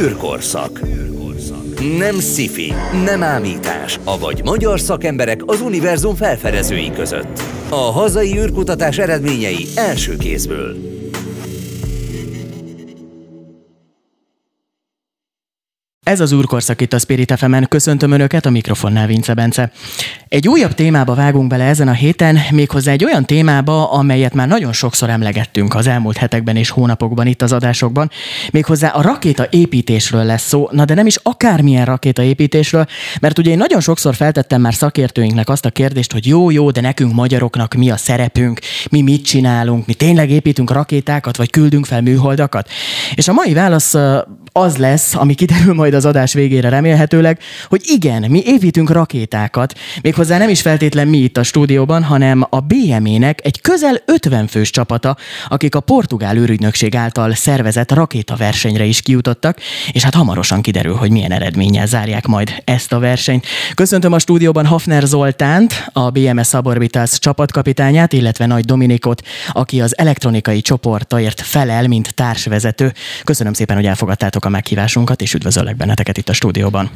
űrkorszak. Nem sci nem ámítás, avagy magyar szakemberek az univerzum felfedezői között. A hazai űrkutatás eredményei első kézből. Ez az úrkorszak itt a Spirit fm Köszöntöm Önöket, a mikrofonnál Vince Bence. Egy újabb témába vágunk bele ezen a héten, méghozzá egy olyan témába, amelyet már nagyon sokszor emlegettünk az elmúlt hetekben és hónapokban itt az adásokban. Méghozzá a rakéta építésről lesz szó, na de nem is akármilyen rakéta építésről, mert ugye én nagyon sokszor feltettem már szakértőinknek azt a kérdést, hogy jó, jó, de nekünk magyaroknak mi a szerepünk, mi mit csinálunk, mi tényleg építünk rakétákat, vagy küldünk fel műholdakat. És a mai válasz az lesz, ami kiderül majd az adás végére remélhetőleg, hogy igen, mi építünk rakétákat, méghozzá nem is feltétlen mi itt a stúdióban, hanem a BME-nek egy közel 50 fős csapata, akik a portugál űrügynökség által szervezett rakétaversenyre is kijutottak, és hát hamarosan kiderül, hogy milyen eredménnyel zárják majd ezt a versenyt. Köszöntöm a stúdióban Hafner Zoltánt, a BMS Suborbitals csapatkapitányát, illetve Nagy Dominikot, aki az elektronikai csoportaért felel, mint társvezető. Köszönöm szépen, hogy elfogadtátok a meghívásunkat, és üdvözöllek benneteket itt a stúdióban.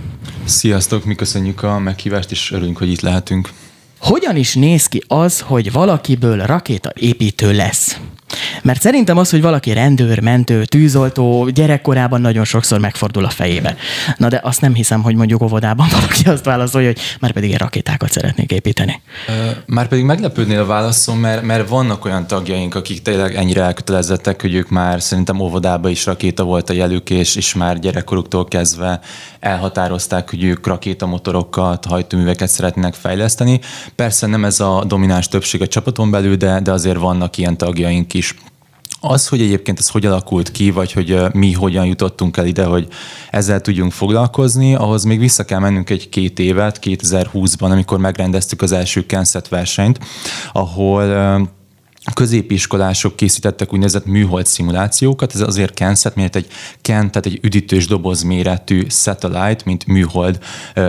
Sziasztok, mi köszönjük a meghívást, és örülünk, hogy itt lehetünk. Hogyan is néz ki az, hogy valakiből rakétaépítő lesz? Mert szerintem az, hogy valaki rendőr, mentő, tűzoltó gyerekkorában nagyon sokszor megfordul a fejébe. Na de azt nem hiszem, hogy mondjuk óvodában valaki azt válaszolja, hogy már pedig én rakétákat szeretnék építeni. Már pedig meglepődnél a válaszom, mert, mert vannak olyan tagjaink, akik tényleg ennyire elkötelezettek, hogy ők már szerintem óvodában is rakéta volt a jelük, és, és már gyerekkoruktól kezdve elhatározták, hogy ők rakétamotorokat, hajtóműveket szeretnének fejleszteni. Persze nem ez a domináns többség a csapaton belül, de, de azért vannak ilyen tagjaink is. Az, hogy egyébként ez hogy alakult ki, vagy hogy mi hogyan jutottunk el ide, hogy ezzel tudjunk foglalkozni, ahhoz még vissza kell mennünk egy két évet, 2020-ban, amikor megrendeztük az első Kenset versenyt, ahol középiskolások készítettek úgynevezett műhold szimulációkat, ez azért KENSZET, mert egy KEN, tehát egy üdítős doboz méretű satellite, mint műhold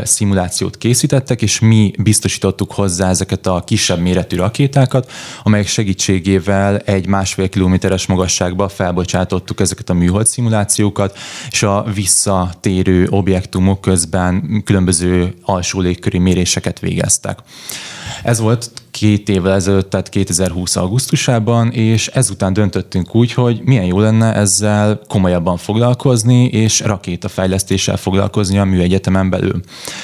szimulációt készítettek, és mi biztosítottuk hozzá ezeket a kisebb méretű rakétákat, amelyek segítségével egy másfél kilométeres magasságba felbocsátottuk ezeket a műhold szimulációkat, és a visszatérő objektumok közben különböző alsó légköri méréseket végeztek. Ez volt két évvel ezelőtt, tehát 2020. augusztusában, és ezután döntöttünk úgy, hogy milyen jó lenne ezzel komolyabban foglalkozni, és rakétafejlesztéssel foglalkozni a műegyetemen belül.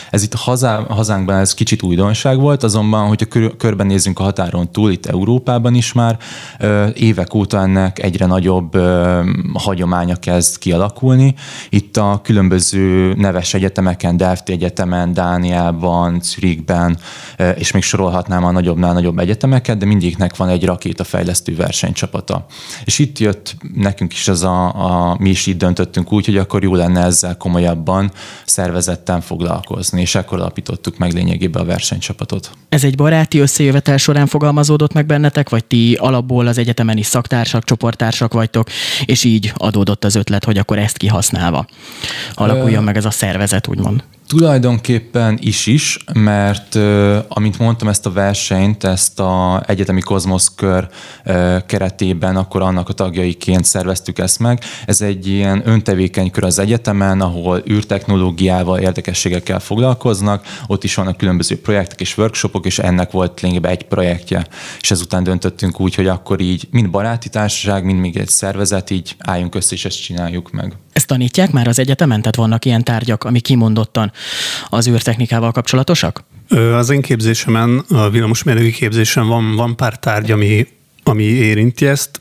Ez itt hazá, hazánkban ez kicsit újdonság volt, azonban, hogyha kör, körbenézzünk a határon túl, itt Európában is már évek óta ennek egyre nagyobb hagyománya kezd kialakulni. Itt a különböző neves egyetemeken, Delft Egyetemen, Dániában, Zürichben, és még sorolhatnám a nagyobb nagyobbnál nagyobb egyetemeket, de mindegyiknek van egy rakétafejlesztő versenycsapata. És itt jött nekünk is az a, a, mi is így döntöttünk úgy, hogy akkor jó lenne ezzel komolyabban szervezetten foglalkozni, és akkor alapítottuk meg lényegében a versenycsapatot. Ez egy baráti összejövetel során fogalmazódott meg bennetek, vagy ti alapból az egyetemen is szaktársak, csoporttársak vagytok, és így adódott az ötlet, hogy akkor ezt kihasználva alakuljon Ö... meg ez a szervezet, úgymond? Tulajdonképpen is is, mert amint mondtam, ezt a versenyt, ezt a egyetemi kozmosz kör keretében, akkor annak a tagjaiként szerveztük ezt meg. Ez egy ilyen öntevékeny kör az egyetemen, ahol űrtechnológiával, érdekességekkel foglalkoznak, ott is vannak különböző projektek és workshopok, és ennek volt lényegében egy projektje. És ezután döntöttünk úgy, hogy akkor így mind baráti társaság, mind még egy szervezet, így álljunk össze, és ezt csináljuk meg. Ezt tanítják már az egyetemen? Tehát vannak ilyen tárgyak, ami kimondottan az űrtechnikával kapcsolatosak? Az én képzésemen, a villamosmérnöki képzésen van, van pár tárgy, ami, ami érinti ezt,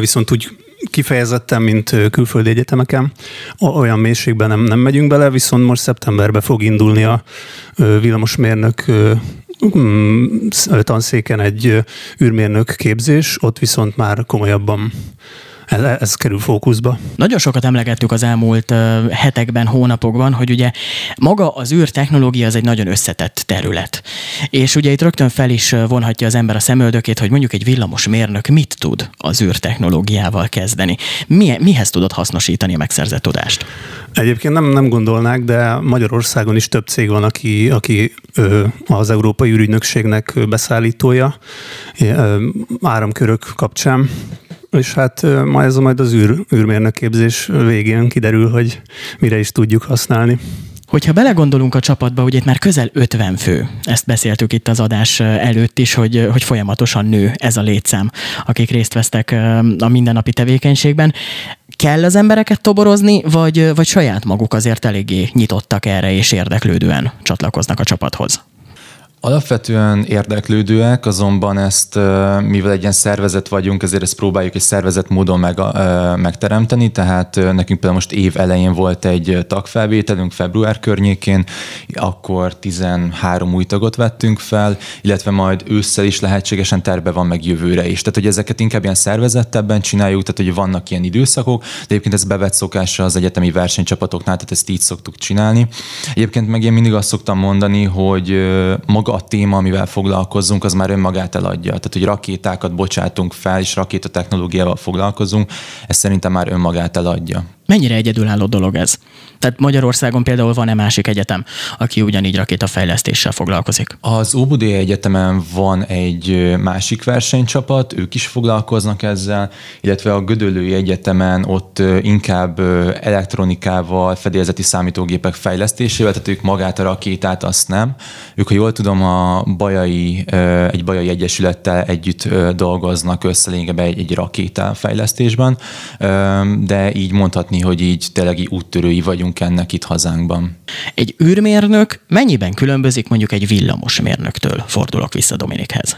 viszont úgy kifejezetten, mint külföldi egyetemeken. Olyan mélységben nem, nem megyünk bele, viszont most szeptemberben fog indulni a villamosmérnök mm, tanszéken egy űrmérnök képzés, ott viszont már komolyabban ez, ez kerül fókuszba. Nagyon sokat emlegettük az elmúlt hetekben, hónapokban, hogy ugye maga az űrtechnológia az egy nagyon összetett terület. És ugye itt rögtön fel is vonhatja az ember a szemöldökét, hogy mondjuk egy villamos mérnök mit tud az űrtechnológiával kezdeni. Mi, mihez tudod hasznosítani a megszerzett tudást? Egyébként nem, nem gondolnák, de Magyarországon is több cég van, aki, aki ö, az Európai űrügynökségnek beszállítója ö, áramkörök kapcsán és hát ma ez majd az űr, űrmérnök képzés végén kiderül, hogy mire is tudjuk használni. Hogyha belegondolunk a csapatba, ugye itt már közel 50 fő, ezt beszéltük itt az adás előtt is, hogy, hogy folyamatosan nő ez a létszám, akik részt vesztek a mindennapi tevékenységben. Kell az embereket toborozni, vagy, vagy saját maguk azért eléggé nyitottak erre és érdeklődően csatlakoznak a csapathoz? Alapvetően érdeklődőek, azonban ezt, mivel egy ilyen szervezet vagyunk, ezért ezt próbáljuk egy szervezet módon meg, megteremteni, tehát nekünk például most év elején volt egy tagfelvételünk február környékén, akkor 13 új tagot vettünk fel, illetve majd ősszel is lehetségesen terve van meg jövőre is. Tehát, hogy ezeket inkább ilyen szervezettebben csináljuk, tehát, hogy vannak ilyen időszakok, de egyébként ez bevett szokása az egyetemi versenycsapatoknál, tehát ezt így szoktuk csinálni. Egyébként meg én mindig azt szoktam mondani, hogy maga a téma, amivel foglalkozunk, az már önmagát eladja. Tehát, hogy rakétákat bocsátunk fel, és rakétatechnológiával foglalkozunk, ez szerintem már önmagát eladja. Mennyire egyedülálló dolog ez? Tehát Magyarországon például van-e másik egyetem, aki ugyanígy rakétafejlesztéssel foglalkozik? Az OBD Egyetemen van egy másik versenycsapat, ők is foglalkoznak ezzel, illetve a Gödöllői Egyetemen ott inkább elektronikával, fedélzeti számítógépek fejlesztésével, tehát ők magát a rakétát azt nem. Ők, ha jól tudom, a Bajai, egy Bajai Egyesülettel együtt dolgoznak össze egy, egy rakéta fejlesztésben, de így mondhatni hogy így tényleg úttörői vagyunk ennek itt hazánkban. Egy űrmérnök mennyiben különbözik mondjuk egy villamosmérnöktől? Fordulok vissza Dominikhez.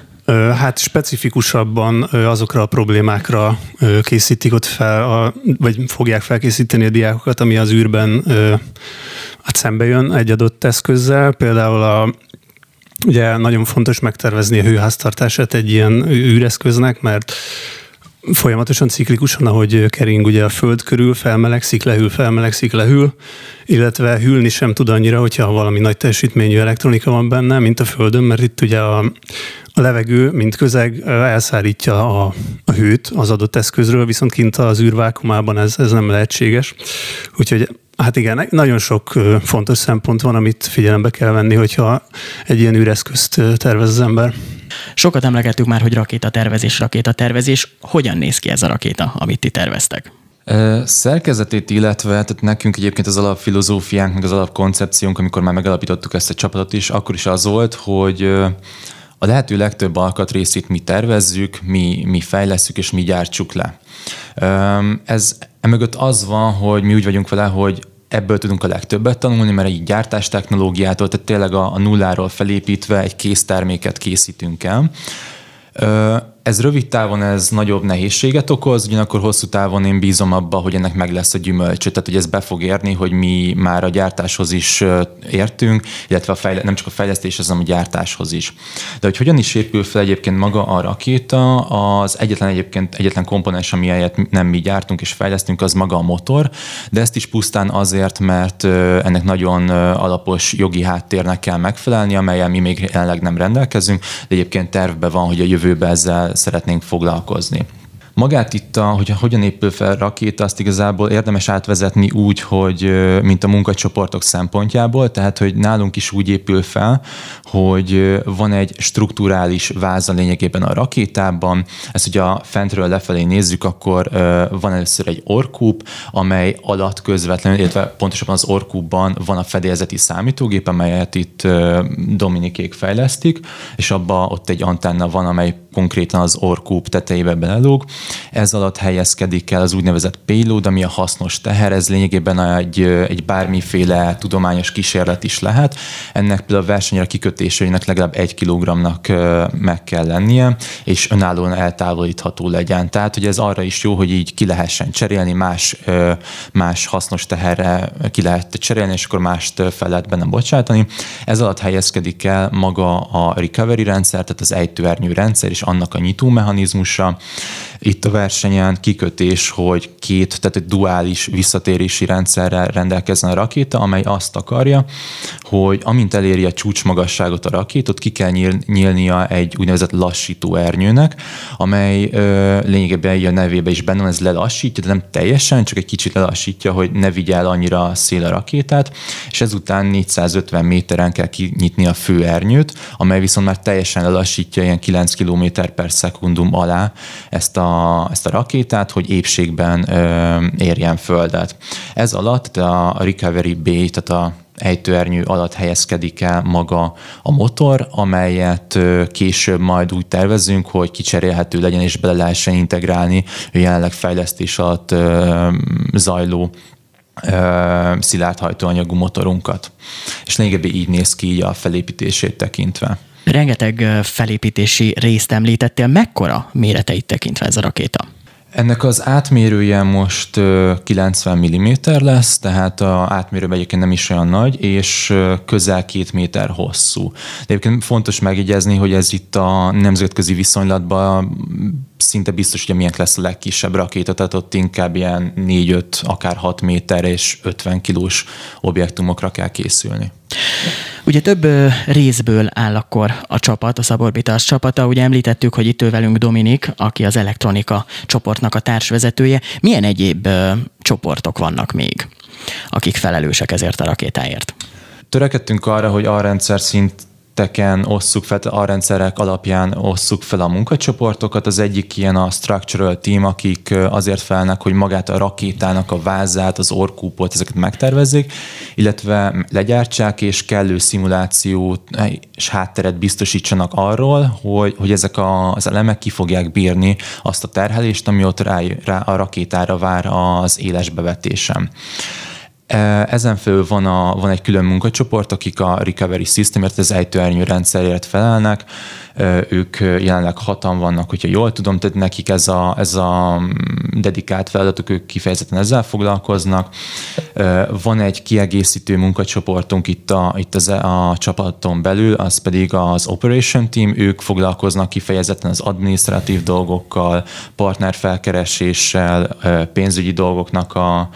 Hát specifikusabban azokra a problémákra készítik ott fel, vagy fogják felkészíteni a diákokat, ami az űrben hát szembe jön egy adott eszközzel. Például a, ugye nagyon fontos megtervezni a hőháztartását egy ilyen űreszköznek, mert folyamatosan ciklikusan, ahogy kering ugye a föld körül, felmelegszik, lehűl, felmelegszik, lehűl, illetve hűlni sem tud annyira, hogyha valami nagy teljesítményű elektronika van benne, mint a földön, mert itt ugye a, a levegő, mint közeg elszárítja a, a hőt az adott eszközről, viszont kint az űrvákumában ez, ez nem lehetséges. Úgyhogy Hát igen, nagyon sok fontos szempont van, amit figyelembe kell venni, hogyha egy ilyen űreszközt tervez az ember. Sokat emlegettük már, hogy rakéta tervezés, rakéta tervezés. Hogyan néz ki ez a rakéta, amit ti terveztek? Szerkezetét illetve, tehát nekünk egyébként az alapfilozófiánk, meg az alapkoncepciónk, amikor már megalapítottuk ezt a csapatot is, akkor is az volt, hogy a lehető legtöbb alkatrészét mi tervezzük, mi, mi fejleszünk és mi gyártsuk le. Ez emögött az van, hogy mi úgy vagyunk vele, hogy ebből tudunk a legtöbbet tanulni, mert egy gyártás technológiától, tehát tényleg a, a nulláról felépítve egy készterméket készítünk el. Ez rövid távon ez nagyobb nehézséget okoz, ugyanakkor hosszú távon én bízom abba, hogy ennek meg lesz a gyümölcsö, tehát hogy ez be fog érni, hogy mi már a gyártáshoz is értünk, illetve a fejle- nem csak a fejlesztéshez, hanem a gyártáshoz is. De hogy hogyan is épül fel egyébként maga a rakéta, az egyetlen egyébként egyetlen komponens, amelyet nem mi gyártunk és fejlesztünk, az maga a motor, de ezt is pusztán azért, mert ennek nagyon alapos jogi háttérnek kell megfelelni, amelyel mi még jelenleg nem rendelkezünk, de egyébként tervben van, hogy a jövőben ezzel szeretnénk foglalkozni. Magát itt, a, hogy hogyan épül fel rakéta, azt igazából érdemes átvezetni úgy, hogy mint a munkacsoportok szempontjából, tehát hogy nálunk is úgy épül fel, hogy van egy strukturális váza lényegében a rakétában. Ezt, hogy a fentről lefelé nézzük, akkor van először egy orkúp, amely alatt közvetlenül, illetve pontosabban az orkúpban van a fedélzeti számítógép, amelyet itt Dominikék fejlesztik, és abban ott egy antenna van, amely konkrétan az orkúp tetejébe belelóg. Ez alatt helyezkedik el az úgynevezett payload, ami a hasznos teher, ez lényegében egy, egy bármiféle tudományos kísérlet is lehet. Ennek például a versenyre kikötéseinek legalább egy kilogramnak meg kell lennie, és önállóan eltávolítható legyen. Tehát, hogy ez arra is jó, hogy így ki lehessen cserélni, más, más hasznos teherre ki lehet cserélni, és akkor mást fel lehet benne bocsátani. Ez alatt helyezkedik el maga a recovery rendszer, tehát az ejtőernyő rendszer, és annak a nyitó mechanizmusa. Itt a versenyen kikötés, hogy két, tehát egy duális visszatérési rendszerrel rendelkezzen a rakéta, amely azt akarja, hogy amint eléri a csúcsmagasságot a rakétot, ki kell nyíl, nyílnia egy úgynevezett lassító ernyőnek, amely ö, lényegében a nevébe is benne van, ez lelassítja, de nem teljesen, csak egy kicsit lelassítja, hogy ne vigye annyira szél a rakétát, és ezután 450 méteren kell kinyitni a fő ernyőt, amely viszont már teljesen lelassítja ilyen 9 km per szekundum alá ezt a ezt a rakétát, hogy épségben ö, érjen földet. Ez alatt a Recovery Bay, tehát a ejtőernyő alatt helyezkedik el maga a motor, amelyet később majd úgy tervezünk, hogy kicserélhető legyen és bele lehessen integrálni a jelenleg fejlesztés alatt zajló szilárd hajtóanyagú motorunkat. És lényegében így néz ki így a felépítését tekintve. Rengeteg felépítési részt említettél, mekkora méreteit tekintve ez a rakéta? Ennek az átmérője most 90 mm lesz, tehát a átmérőben egyébként nem is olyan nagy, és közel két méter hosszú. De egyébként fontos megjegyezni, hogy ez itt a nemzetközi viszonylatban szinte biztos, hogy milyen lesz a legkisebb rakéta, tehát ott inkább ilyen 4-5, akár 6 méter és 50 kilós objektumokra kell készülni. Ugye több részből áll akkor a csapat, a Szaborbitas csapata. Ugye említettük, hogy itt ő velünk Dominik, aki az elektronika csoportnak a társvezetője. Milyen egyéb csoportok vannak még, akik felelősek ezért a rakétáért? Törekedtünk arra, hogy a rendszer szint területeken osszuk fel, a rendszerek alapján osszuk fel a munkacsoportokat. Az egyik ilyen a structural team, akik azért felnek, hogy magát a rakétának a vázát, az orkúpot, ezeket megtervezzék, illetve legyártsák és kellő szimulációt és hátteret biztosítsanak arról, hogy, hogy ezek a, az elemek ki fogják bírni azt a terhelést, ami ott rá, rá a rakétára vár az éles bevetésem. Ezen felül van, a, van egy külön munkacsoport, akik a Recovery Systemért, az ejtőernyő rendszerért felelnek. Ők jelenleg hatan vannak, hogyha jól tudom, tehát nekik ez a, ez a mm, dedikált feladatuk, ők kifejezetten ezzel foglalkoznak. Van egy kiegészítő munkacsoportunk itt a, itt az, a csapaton belül, az pedig az Operation Team, ők foglalkoznak kifejezetten az administratív dolgokkal, partnerfelkereséssel, pénzügyi dolgoknak a,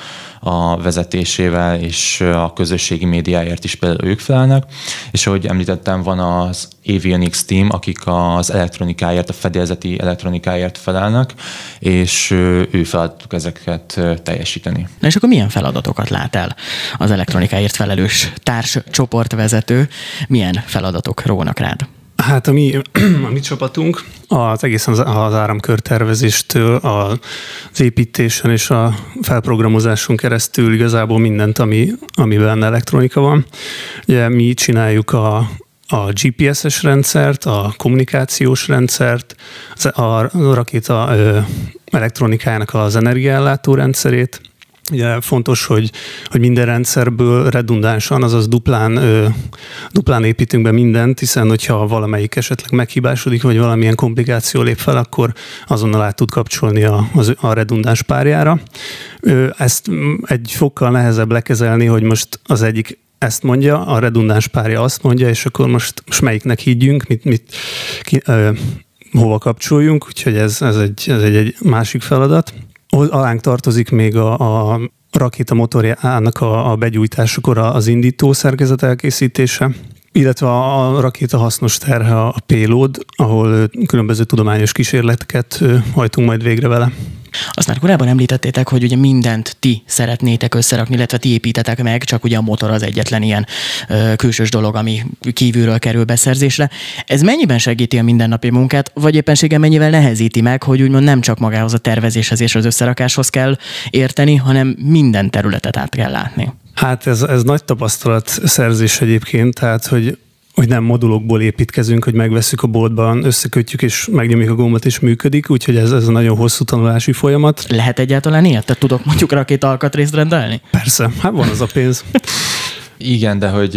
a vezetésével és a közösségi médiáért is például ők felelnek, és ahogy említettem, van az Avionics team, akik az elektronikáért, a fedélzeti elektronikáért felelnek, és ő feladatuk ezeket teljesíteni. Na és akkor milyen feladatokat lát el az elektronikáért felelős társ csoportvezető? Milyen feladatok rónak rád? Hát a mi, a mi csapatunk az egészen az áramkörtervezéstől, az építésen és a felprogramozáson keresztül igazából mindent, ami, amiben elektronika van. Ugye mi csináljuk a, a GPS-es rendszert, a kommunikációs rendszert, a rakéta elektronikájának az energiaellátó rendszerét, Ugye fontos, hogy, hogy minden rendszerből redundánsan, azaz duplán, ö, duplán építünk be mindent, hiszen hogyha valamelyik esetleg meghibásodik, vagy valamilyen komplikáció lép fel, akkor azonnal át tud kapcsolni a, az, a redundáns párjára. Ö, ezt egy fokkal nehezebb lekezelni, hogy most az egyik ezt mondja, a redundáns párja azt mondja, és akkor most, most melyiknek higgyünk, mit, mit ki, ö, hova kapcsoljunk, úgyhogy ez, ez, egy, ez egy, egy másik feladat alánk tartozik még a, a rakéta motorjának a, a begyújtásakor az indító szerkezet elkészítése, illetve a rakéta hasznos terhe a payload, ahol különböző tudományos kísérleteket hajtunk majd végre vele. Azt már korábban említettétek, hogy ugye mindent ti szeretnétek összerakni, illetve ti építetek meg, csak ugye a motor az egyetlen ilyen ö, külsős dolog, ami kívülről kerül beszerzésre. Ez mennyiben segíti a mindennapi munkát, vagy éppenséggel mennyivel nehezíti meg, hogy úgymond nem csak magához a tervezéshez és az összerakáshoz kell érteni, hanem minden területet át kell látni? Hát ez, ez nagy tapasztalat szerzés egyébként, tehát hogy hogy nem modulokból építkezünk, hogy megveszük a boltban, összekötjük és megnyomjuk a gombot és működik, úgyhogy ez, ez a nagyon hosszú tanulási folyamat. Lehet egyáltalán ilyet? Te tudok mondjuk rakét alkatrészt rendelni? Persze, hát van az a pénz. Igen, de hogy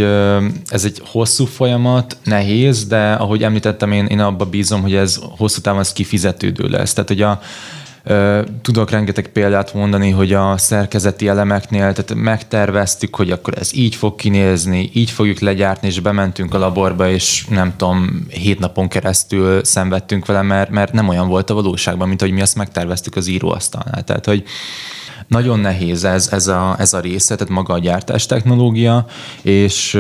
ez egy hosszú folyamat, nehéz, de ahogy említettem, én, én abba bízom, hogy ez hosszú távon ez kifizetődő lesz. Tehát, hogy a, Tudok rengeteg példát mondani, hogy a szerkezeti elemeknél, tehát megterveztük, hogy akkor ez így fog kinézni, így fogjuk legyártni, és bementünk a laborba, és nem tudom, hét napon keresztül szenvedtünk vele, mert, mert nem olyan volt a valóságban, mint hogy mi azt megterveztük az íróasztalnál. Tehát, hogy nagyon nehéz ez, ez, a, ez a része, tehát maga a gyártás technológia, és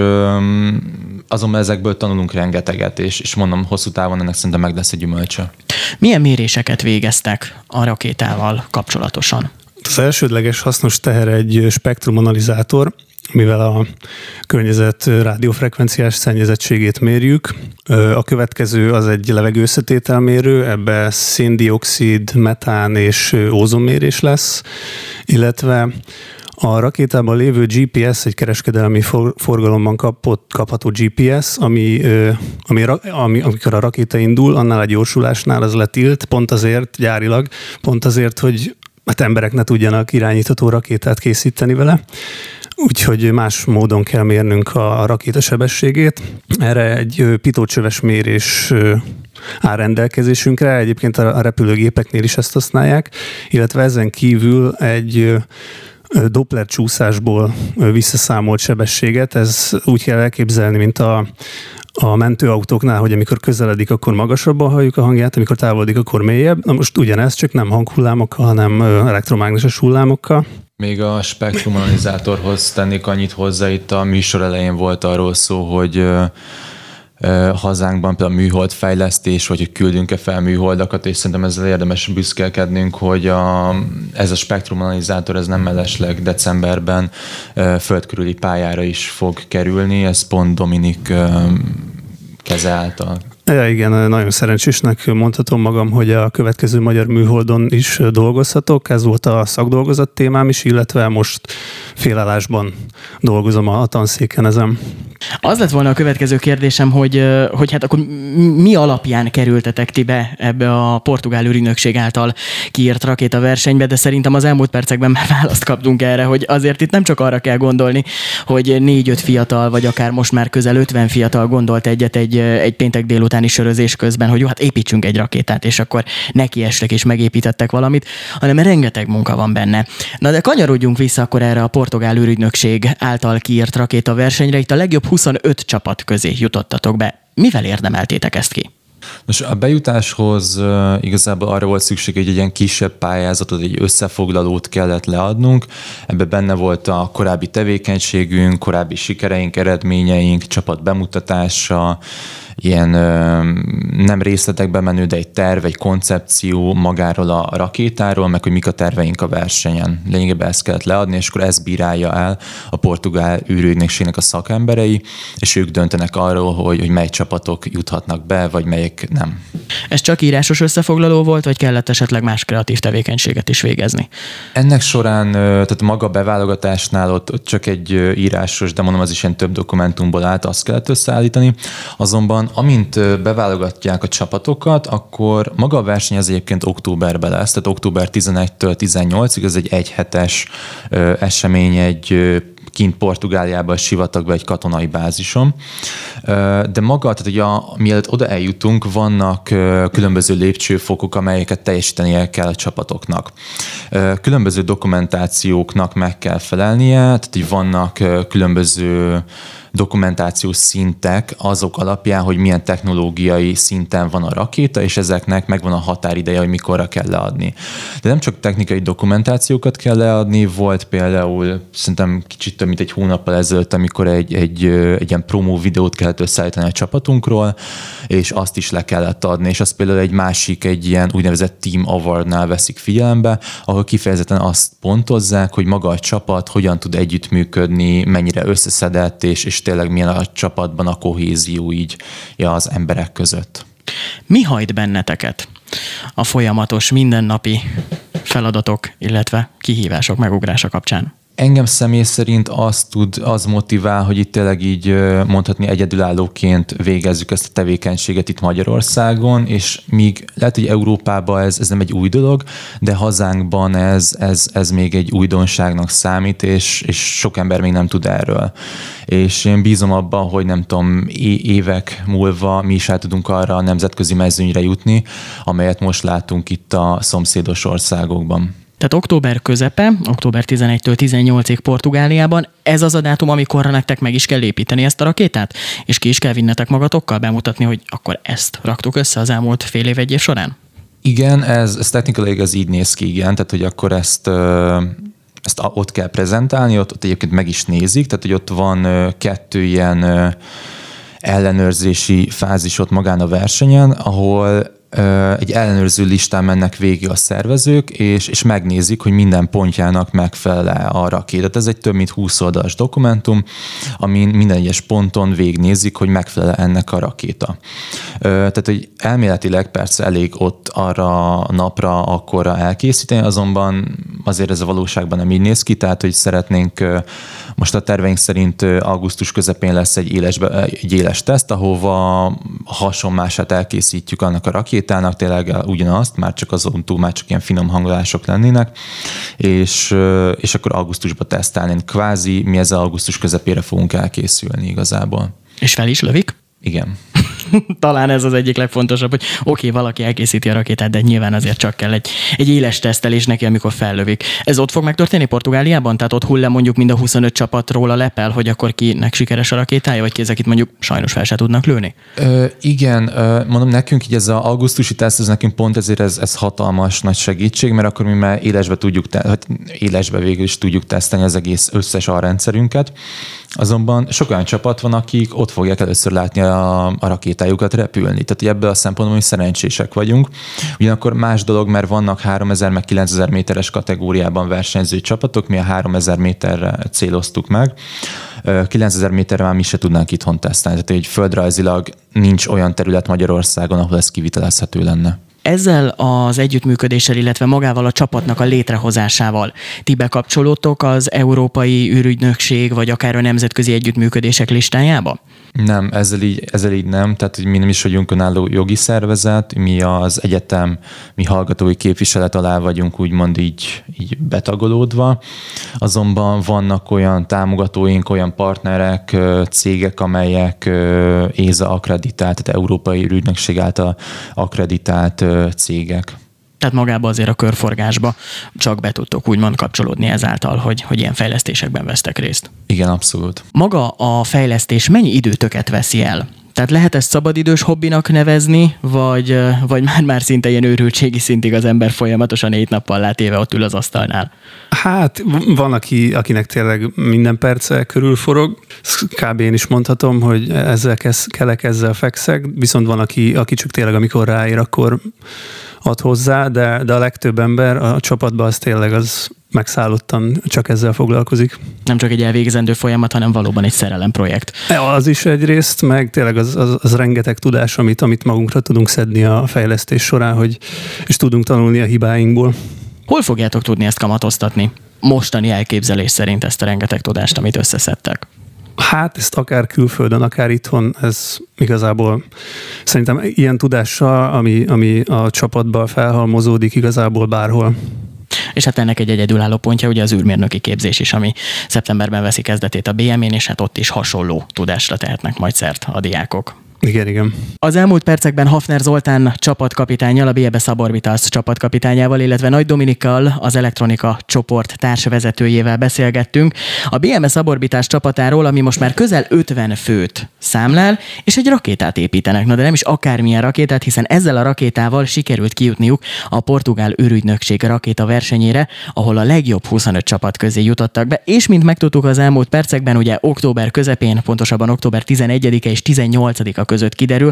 azonban ezekből tanulunk rengeteget, és, és mondom, hosszú távon ennek szerintem meg lesz egy gyümölcse. Milyen méréseket végeztek a rakétával kapcsolatosan? Az elsődleges hasznos teher egy spektrumanalizátor, mivel a környezet rádiófrekvenciás szennyezettségét mérjük. A következő az egy levegőszetételmérő, ebbe széndiokszid, metán és ózonmérés lesz, illetve a rakétában lévő GPS egy kereskedelmi forgalomban kapott, kapható GPS, ami, ami, ami, amikor a rakéta indul, annál a gyorsulásnál az letilt, pont azért gyárilag, pont azért, hogy hát emberek ne tudjanak irányítható rakétát készíteni vele. Úgyhogy más módon kell mérnünk a rakéta sebességét. Erre egy pitócsöves mérés áll rendelkezésünkre, egyébként a repülőgépeknél is ezt használják, illetve ezen kívül egy Doppler csúszásból visszaszámolt sebességet, ez úgy kell elképzelni, mint a, a mentőautóknál, hogy amikor közeledik, akkor magasabban halljuk a hangját, amikor távolodik, akkor mélyebb. Na most ugyanez, csak nem hanghullámokkal, hanem elektromágneses hullámokkal. Még a spektrumanizátorhoz tennék annyit hozzá, itt a műsor elején volt arról szó, hogy hazánkban például műhold fejlesztés, vagy hogy küldünk-e fel műholdakat, és szerintem ezzel érdemes büszkélkednünk, hogy a, ez a spektrumanalizátor ez nem mellesleg decemberben földkörüli pályára is fog kerülni, ez pont Dominik keze által Ja, igen, nagyon szerencsésnek mondhatom magam, hogy a következő magyar műholdon is dolgozhatok. Ez volt a szakdolgozat témám is, illetve most félállásban dolgozom a tanszéken ezen. Az lett volna a következő kérdésem, hogy, hogy hát akkor mi alapján kerültetek ti be ebbe a portugál ürünökség által kiírt rakétaversenybe, de szerintem az elmúlt percekben már választ kaptunk erre, hogy azért itt nem csak arra kell gondolni, hogy négy-öt fiatal, vagy akár most már közel 50 fiatal gondolt egyet egy, egy péntek délutáni sörözés közben, hogy jó, hát építsünk egy rakétát, és akkor nekiestek és megépítettek valamit, hanem rengeteg munka van benne. Na de kanyarodjunk vissza akkor erre a portugál ürügynökség által kiírt rakétaversenyre. Itt a legjobb 25 csapat közé jutottatok be. Mivel érdemeltétek ezt ki? Most a bejutáshoz igazából arra volt szükség, hogy egy ilyen kisebb pályázatot, egy összefoglalót kellett leadnunk. Ebben benne volt a korábbi tevékenységünk, korábbi sikereink, eredményeink, csapat bemutatása, ilyen nem részletekbe menő, de egy terv, egy koncepció magáról a rakétáról, meg hogy mik a terveink a versenyen. Lényegében ezt kellett leadni, és akkor ezt bírálja el a portugál űrügynökségnek a szakemberei, és ők döntenek arról, hogy, hogy mely csapatok juthatnak be, vagy melyik nem. Ez csak írásos összefoglaló volt, vagy kellett esetleg más kreatív tevékenységet is végezni? Ennek során, tehát maga beválogatásnál ott, ott csak egy írásos, de mondom, az is ilyen több dokumentumból állt, azt kellett összeállítani. Azonban amint beválogatják a csapatokat, akkor maga a verseny az egyébként októberben lesz, tehát október 11-től 18-ig, ez egy egyhetes esemény, egy kint Portugáliában, sivatagban egy katonai bázison. De maga, tehát ugye a, mielőtt oda eljutunk, vannak különböző lépcsőfokok, amelyeket teljesítenie kell a csapatoknak. Különböző dokumentációknak meg kell felelnie, tehát hogy vannak különböző dokumentációs szintek azok alapján, hogy milyen technológiai szinten van a rakéta, és ezeknek megvan a határideje, hogy mikorra kell leadni. De nem csak technikai dokumentációkat kell leadni, volt például szerintem kicsit több mint egy hónappal ezelőtt, amikor egy, egy, egy ilyen promó videót kellett összeállítani a csapatunkról, és azt is le kellett adni, és azt például egy másik, egy ilyen úgynevezett Team Award-nál veszik figyelembe, ahol kifejezetten azt pontozzák, hogy maga a csapat hogyan tud együttműködni, mennyire összeszedett, és, és tényleg milyen a csapatban a kohézió így ja, az emberek között. Mi hajt benneteket a folyamatos, mindennapi feladatok, illetve kihívások megugrása kapcsán? Engem személy szerint az tud, az motivál, hogy itt tényleg így mondhatni egyedülállóként végezzük ezt a tevékenységet itt Magyarországon, és míg lehet, hogy Európában ez, ez nem egy új dolog, de hazánkban ez, ez, ez még egy újdonságnak számít, és, és sok ember még nem tud erről. És én bízom abban, hogy nem tudom, évek múlva mi is el tudunk arra a nemzetközi mezőnyre jutni, amelyet most látunk itt a szomszédos országokban. Tehát október közepe, október 11-től 18-ig Portugáliában, ez az a dátum, amikor nektek meg is kell építeni ezt a rakétát, és ki is kell vinnetek magatokkal bemutatni, hogy akkor ezt raktuk össze az elmúlt fél év egy év során? Igen, ez, ez technikailag ez így néz ki, igen, tehát hogy akkor ezt ezt ott kell prezentálni, ott, ott egyébként meg is nézik, tehát hogy ott van kettő ilyen ellenőrzési fázis ott magán a versenyen, ahol egy ellenőrző listán mennek végig a szervezők, és, és megnézik, hogy minden pontjának megfelel a rakéta. Ez egy több mint 20 oldalas dokumentum, amin minden egyes ponton végignézik, hogy megfelel ennek a rakéta. Tehát, hogy elméletileg persze elég ott arra a napra akkorra elkészíteni, azonban azért ez a valóságban nem így néz ki, tehát, hogy szeretnénk most a terveink szerint augusztus közepén lesz egy éles, egy éles teszt, ahova hasonmását elkészítjük annak a rakétának, tényleg ugyanazt, már csak azon túl már csak ilyen finom hangolások lennének, és, és akkor augusztusban tesztelni. Kvázi mi ezzel augusztus közepére fogunk elkészülni igazából. És fel is lövik? Igen. Talán ez az egyik legfontosabb, hogy oké, okay, valaki elkészíti a rakétát, de nyilván azért csak kell egy, egy éles tesztelés neki, amikor fellövik. Ez ott fog megtörténni Portugáliában? Tehát ott hull mondjuk mind a 25 csapatról a lepel, hogy akkor kinek sikeres a rakétája, vagy ki ezek itt mondjuk sajnos fel se tudnak lőni? Ö, igen, ö, mondom nekünk így ez az augusztusi teszt, ez nekünk pont ezért ez, ez hatalmas nagy segítség, mert akkor mi már élesbe tudjuk, te, hát élesbe végül is tudjuk tesztelni az egész összes a rendszerünket. Azonban sok olyan csapat van, akik ott fogják először látni a, a rakétájukat repülni. Tehát ebből a szempontból mi szerencsések vagyunk. Ugyanakkor más dolog, mert vannak 3000 meg 9000 méteres kategóriában versenyző csapatok, mi a 3000 méterre céloztuk meg. 9000 méterre már mi se tudnánk itthon tesztelni. Tehát hogy földrajzilag nincs olyan terület Magyarországon, ahol ez kivitelezhető lenne ezzel az együttműködéssel, illetve magával a csapatnak a létrehozásával. Ti bekapcsolódtok az Európai űrügynökség, vagy akár a nemzetközi együttműködések listájába? Nem, ezzel így, ezzel így nem, tehát mi nem is vagyunk önálló jogi szervezet, mi az egyetem, mi hallgatói képviselet alá vagyunk úgymond így, így betagolódva, azonban vannak olyan támogatóink, olyan partnerek, cégek, amelyek ÉZA akreditált, tehát Európai Ürügynökség által akreditált cégek. Tehát magába azért a körforgásba csak be tudtok úgymond kapcsolódni ezáltal, hogy, hogy ilyen fejlesztésekben vesztek részt. Igen, abszolút. Maga a fejlesztés mennyi időtöket veszi el? Tehát lehet ezt szabadidős hobbinak nevezni, vagy, vagy már, már szinte ilyen őrültségi szintig az ember folyamatosan négy nappal látéve ott ül az asztalnál? Hát van, aki, akinek tényleg minden perce körül forog. Kb. én is mondhatom, hogy ezzel kez, kelek, ezzel fekszek, viszont van, aki, aki csak tényleg amikor ráér, akkor ad hozzá, de, de a legtöbb ember a csapatban az tényleg az megszállottan csak ezzel foglalkozik. Nem csak egy elvégzendő folyamat, hanem valóban egy szerelem projekt. Az is egyrészt, meg tényleg az, az, az rengeteg tudás, amit, amit magunkra tudunk szedni a fejlesztés során, hogy, és tudunk tanulni a hibáinkból. Hol fogjátok tudni ezt kamatoztatni? Mostani elképzelés szerint ezt a rengeteg tudást, amit összeszedtek. Hát ezt akár külföldön, akár itthon, ez igazából szerintem ilyen tudással, ami, ami a csapatban felhalmozódik igazából bárhol. És hát ennek egy egyedülálló pontja ugye az űrmérnöki képzés is, ami szeptemberben veszi kezdetét a BM-én, és hát ott is hasonló tudásra tehetnek majd szert a diákok. Igen, igen. Az elmúlt percekben Hafner Zoltán csapatkapitányjal, a BB Suborbitas csapatkapitányával, illetve Nagy Dominikkal, az elektronika csoport társvezetőjével beszélgettünk a BMS Suborbitas csapatáról, ami most már közel 50 főt számlál, és egy rakétát építenek. Na de nem is akármilyen rakétát, hiszen ezzel a rakétával sikerült kijutniuk a portugál űrügynökség rakéta versenyére, ahol a legjobb 25 csapat közé jutottak be, és mint megtudtuk az elmúlt percekben, ugye október közepén, pontosabban október 11-e és 18-a között kiderül,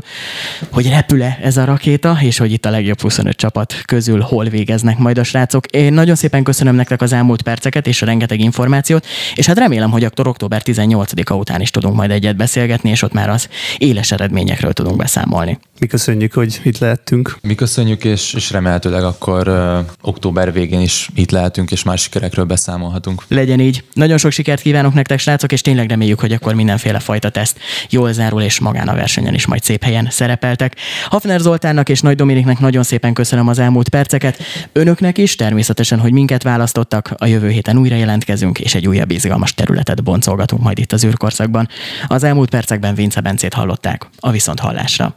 hogy repül-e ez a rakéta, és hogy itt a legjobb 25 csapat közül hol végeznek majd a srácok. Én nagyon szépen köszönöm nektek az elmúlt perceket és a rengeteg információt, és hát remélem, hogy akkor október 18-a után is tudunk majd egyet beszélgetni, és ott már az éles eredményekről tudunk beszámolni. Mi köszönjük, hogy itt lehetünk. Mi köszönjük, és, és remélhetőleg akkor uh, október végén is itt lehetünk, és más sikerekről beszámolhatunk. Legyen így. Nagyon sok sikert kívánok nektek, srácok, és tényleg reméljük, hogy akkor mindenféle fajta teszt jól zárul, és magán a versenyen versenyen is majd szép helyen szerepeltek. Hafner Zoltánnak és Nagy Dominiknek nagyon szépen köszönöm az elmúlt perceket. Önöknek is természetesen, hogy minket választottak. A jövő héten újra jelentkezünk, és egy újabb izgalmas területet boncolgatunk majd itt az űrkorszakban. Az elmúlt percekben Vince Bencét hallották. A viszont hallásra.